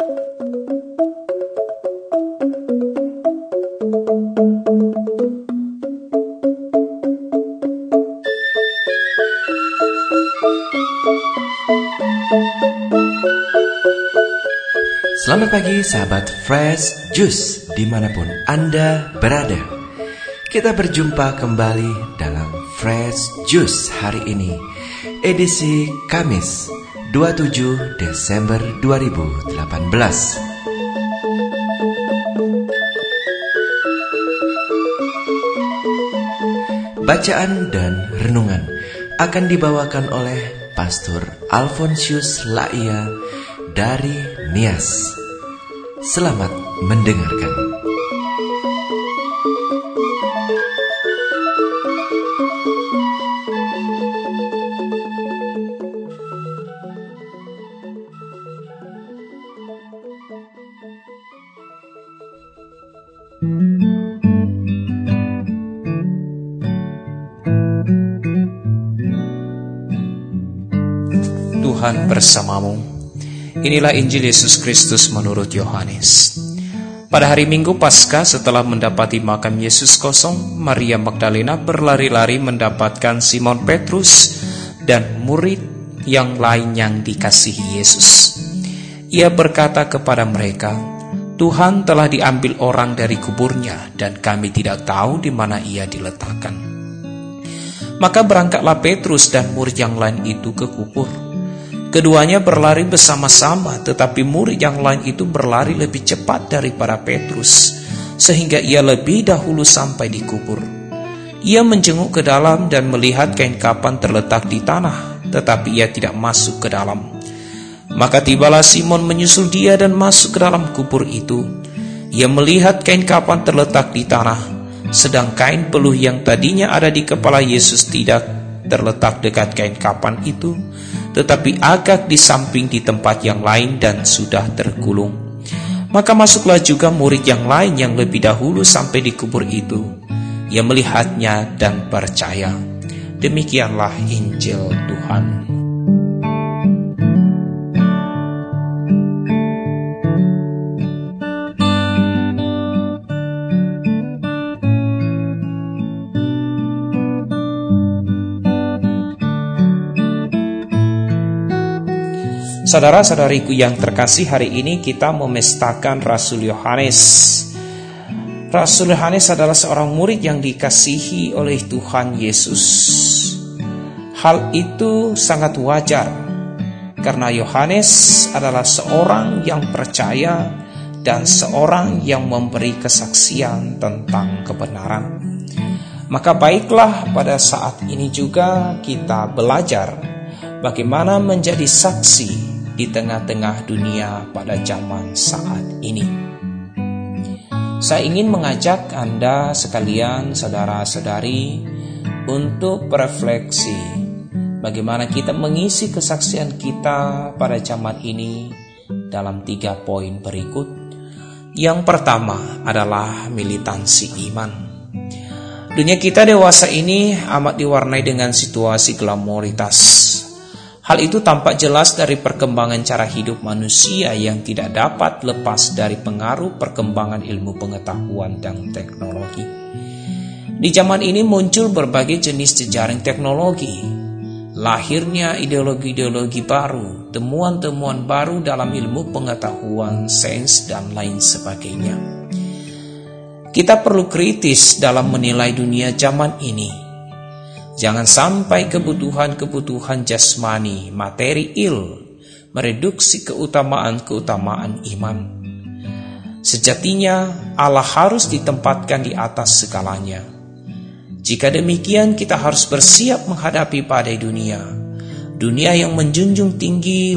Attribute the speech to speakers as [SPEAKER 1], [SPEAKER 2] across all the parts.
[SPEAKER 1] Selamat pagi sahabat Fresh Juice di mana pun Anda berada. Kita berjumpa kembali dalam Fresh Juice hari ini Edisi Kamis 27 Desember 2018 Bacaan dan renungan akan dibawakan oleh Pastor Alfonsius Laia dari Nias. Selamat mendengarkan.
[SPEAKER 2] Tuhan bersamamu Inilah Injil Yesus Kristus menurut Yohanes. Pada hari Minggu Paskah setelah mendapati makam Yesus kosong, Maria Magdalena berlari-lari mendapatkan Simon Petrus dan murid yang lain yang dikasihi Yesus. Ia berkata kepada mereka, Tuhan telah diambil orang dari kuburnya dan kami tidak tahu di mana ia diletakkan. Maka berangkatlah Petrus dan murid yang lain itu ke kubur. Keduanya berlari bersama-sama, tetapi murid yang lain itu berlari lebih cepat daripada Petrus, sehingga ia lebih dahulu sampai di kubur. Ia menjenguk ke dalam dan melihat kain kapan terletak di tanah, tetapi ia tidak masuk ke dalam. Maka tibalah Simon menyusul dia dan masuk ke dalam kubur itu. Ia melihat kain kapan terletak di tanah, sedang kain peluh yang tadinya ada di kepala Yesus tidak terletak dekat kain kapan itu, tetapi agak di samping di tempat yang lain dan sudah tergulung. Maka masuklah juga murid yang lain yang lebih dahulu sampai di kubur itu. Ia melihatnya dan percaya. Demikianlah Injil Tuhan. Saudara-saudariku yang terkasih hari ini kita memestakan Rasul Yohanes. Rasul Yohanes adalah seorang murid yang dikasihi oleh Tuhan Yesus. Hal itu sangat wajar karena Yohanes adalah seorang yang percaya dan seorang yang memberi kesaksian tentang kebenaran. Maka baiklah pada saat ini juga kita belajar bagaimana menjadi saksi di tengah-tengah dunia pada zaman saat ini. Saya ingin mengajak Anda sekalian, saudara-saudari, untuk berefleksi bagaimana kita mengisi kesaksian kita pada zaman ini dalam tiga poin berikut. Yang pertama adalah militansi iman. Dunia kita dewasa ini amat diwarnai dengan situasi glamoritas Hal itu tampak jelas dari perkembangan cara hidup manusia yang tidak dapat lepas dari pengaruh perkembangan ilmu pengetahuan dan teknologi. Di zaman ini muncul berbagai jenis jejaring teknologi, lahirnya ideologi-ideologi baru, temuan-temuan baru dalam ilmu pengetahuan, sains, dan lain sebagainya. Kita perlu kritis dalam menilai dunia zaman ini Jangan sampai kebutuhan-kebutuhan jasmani, materi il, mereduksi keutamaan-keutamaan iman. Sejatinya Allah harus ditempatkan di atas segalanya. Jika demikian kita harus bersiap menghadapi badai dunia. Dunia yang menjunjung tinggi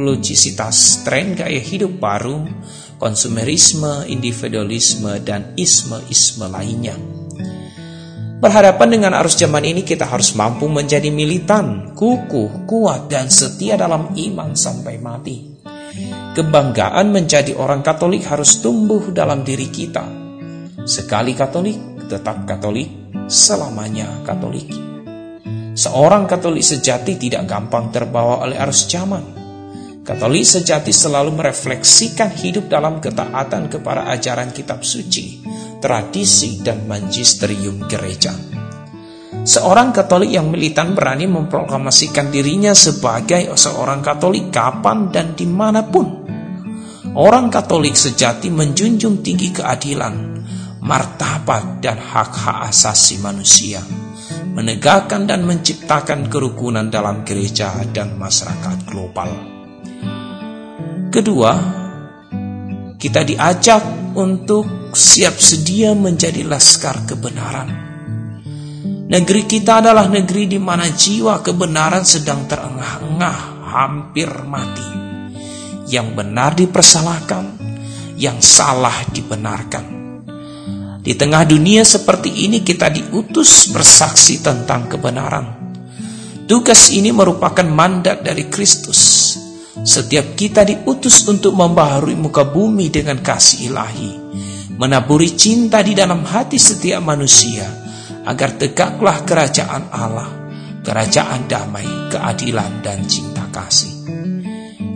[SPEAKER 2] logisitas, tren gaya hidup baru, konsumerisme, individualisme, dan isme-isme lainnya. Berhadapan dengan arus zaman ini kita harus mampu menjadi militan, kukuh, kuat, dan setia dalam iman sampai mati. Kebanggaan menjadi orang Katolik harus tumbuh dalam diri kita. Sekali Katolik, tetap Katolik, selamanya Katolik. Seorang Katolik sejati tidak gampang terbawa oleh arus zaman, Katolik sejati selalu merefleksikan hidup dalam ketaatan kepada ajaran kitab suci, tradisi, dan magisterium gereja. Seorang Katolik yang militan berani memproklamasikan dirinya sebagai seorang Katolik kapan dan di mana pun. Orang Katolik sejati menjunjung tinggi keadilan, martabat, dan hak-hak asasi manusia, menegakkan dan menciptakan kerukunan dalam gereja dan masyarakat global. Kedua, kita diajak untuk siap sedia menjadi laskar kebenaran. Negeri kita adalah negeri di mana jiwa kebenaran sedang terengah-engah, hampir mati. Yang benar dipersalahkan, yang salah dibenarkan. Di tengah dunia seperti ini kita diutus bersaksi tentang kebenaran. Tugas ini merupakan mandat dari Kristus setiap kita diutus untuk membaharui muka bumi dengan kasih ilahi, menaburi cinta di dalam hati setiap manusia, agar tegaklah kerajaan Allah, kerajaan damai, keadilan, dan cinta kasih.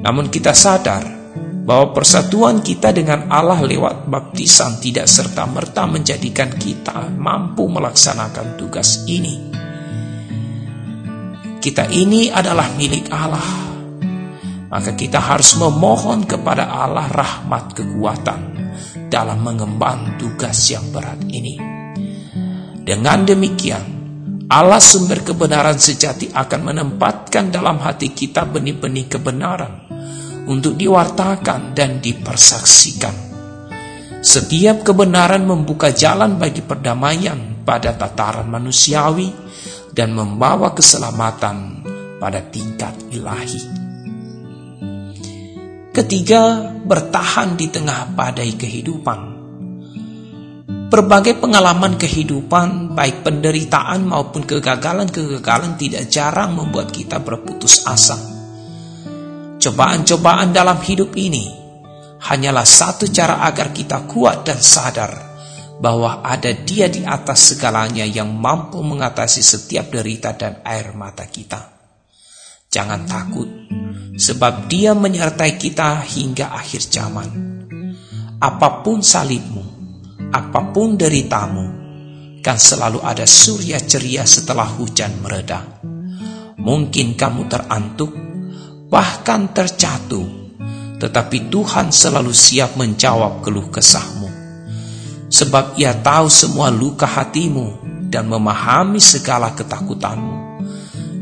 [SPEAKER 2] Namun kita sadar bahwa persatuan kita dengan Allah lewat baptisan tidak serta-merta menjadikan kita mampu melaksanakan tugas ini. Kita ini adalah milik Allah maka kita harus memohon kepada Allah rahmat kekuatan dalam mengemban tugas yang berat ini. Dengan demikian, Allah sumber kebenaran sejati akan menempatkan dalam hati kita benih-benih kebenaran untuk diwartakan dan dipersaksikan. Setiap kebenaran membuka jalan bagi perdamaian pada tataran manusiawi dan membawa keselamatan pada tingkat ilahi. Ketiga, bertahan di tengah badai kehidupan. Berbagai pengalaman kehidupan, baik penderitaan maupun kegagalan-kegagalan tidak jarang membuat kita berputus asa. Cobaan-cobaan dalam hidup ini hanyalah satu cara agar kita kuat dan sadar bahwa ada Dia di atas segalanya yang mampu mengatasi setiap derita dan air mata kita. Jangan takut, sebab dia menyertai kita hingga akhir zaman. Apa pun salibmu, apa pun deritamu, kan selalu ada surya ceria setelah hujan mereda. Mungkin kamu terantuk, bahkan tercatuh, tetapi Tuhan selalu siap menjawab keluh kesahmu. Sebab ia tahu semua luka hatimu dan memahami segala ketakutanmu.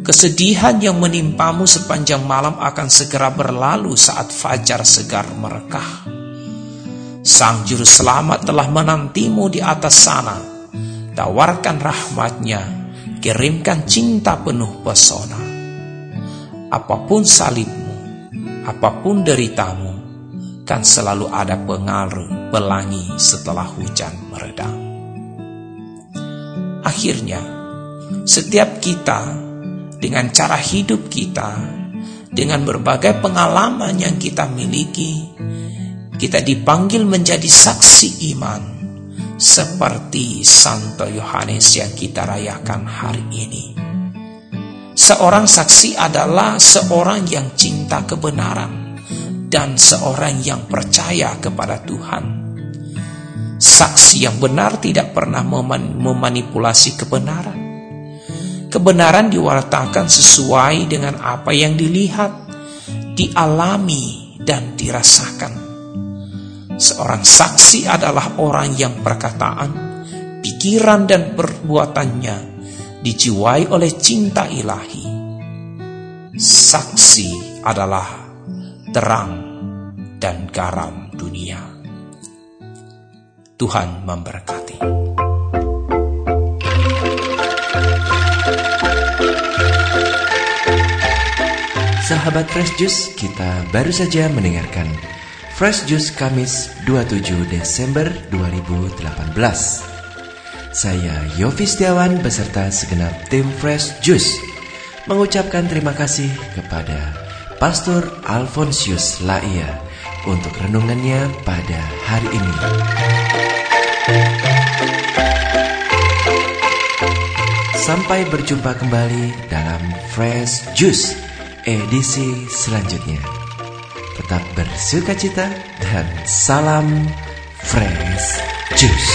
[SPEAKER 2] Kesedihan yang menimpamu sepanjang malam akan segera berlalu saat fajar segar merekah. Sang Juru Selamat telah menantimu di atas sana. Tawarkan rahmatnya, kirimkan cinta penuh pesona. Apa pun salibmu, apa pun deritamu, kan selalu ada pengaruh pelangi setelah hujan mereda. Akhirnya, setiap kita dengan cara hidup kita, dengan berbagai pengalaman yang kita miliki, kita dipanggil menjadi saksi iman seperti Santo Yohanes yang kita rayakan hari ini. Seorang saksi adalah seorang yang cinta kebenaran dan seorang yang percaya kepada Tuhan. Saksi yang benar tidak pernah memanipulasi kebenaran Kebenaran diwartakan sesuai dengan apa yang dilihat, dialami, dan dirasakan. Seorang saksi adalah orang yang perkataan, pikiran, dan perbuatannya dijiwai oleh cinta ilahi. Saksi adalah terang dan garam dunia. Tuhan memberkati.
[SPEAKER 1] Sahabat Fresh Juice, kita baru saja mendengarkan Fresh Juice Kamis 27 Desember 2018. Saya Yofi Setiawan beserta segenap tim Fresh Juice mengucapkan terima kasih kepada Pastor Alfonsius Laia untuk renungannya pada hari ini. Sampai berjumpa kembali dalam Fresh Juice edisi selanjutnya. tetap bersuka cita dan salam fresh juice.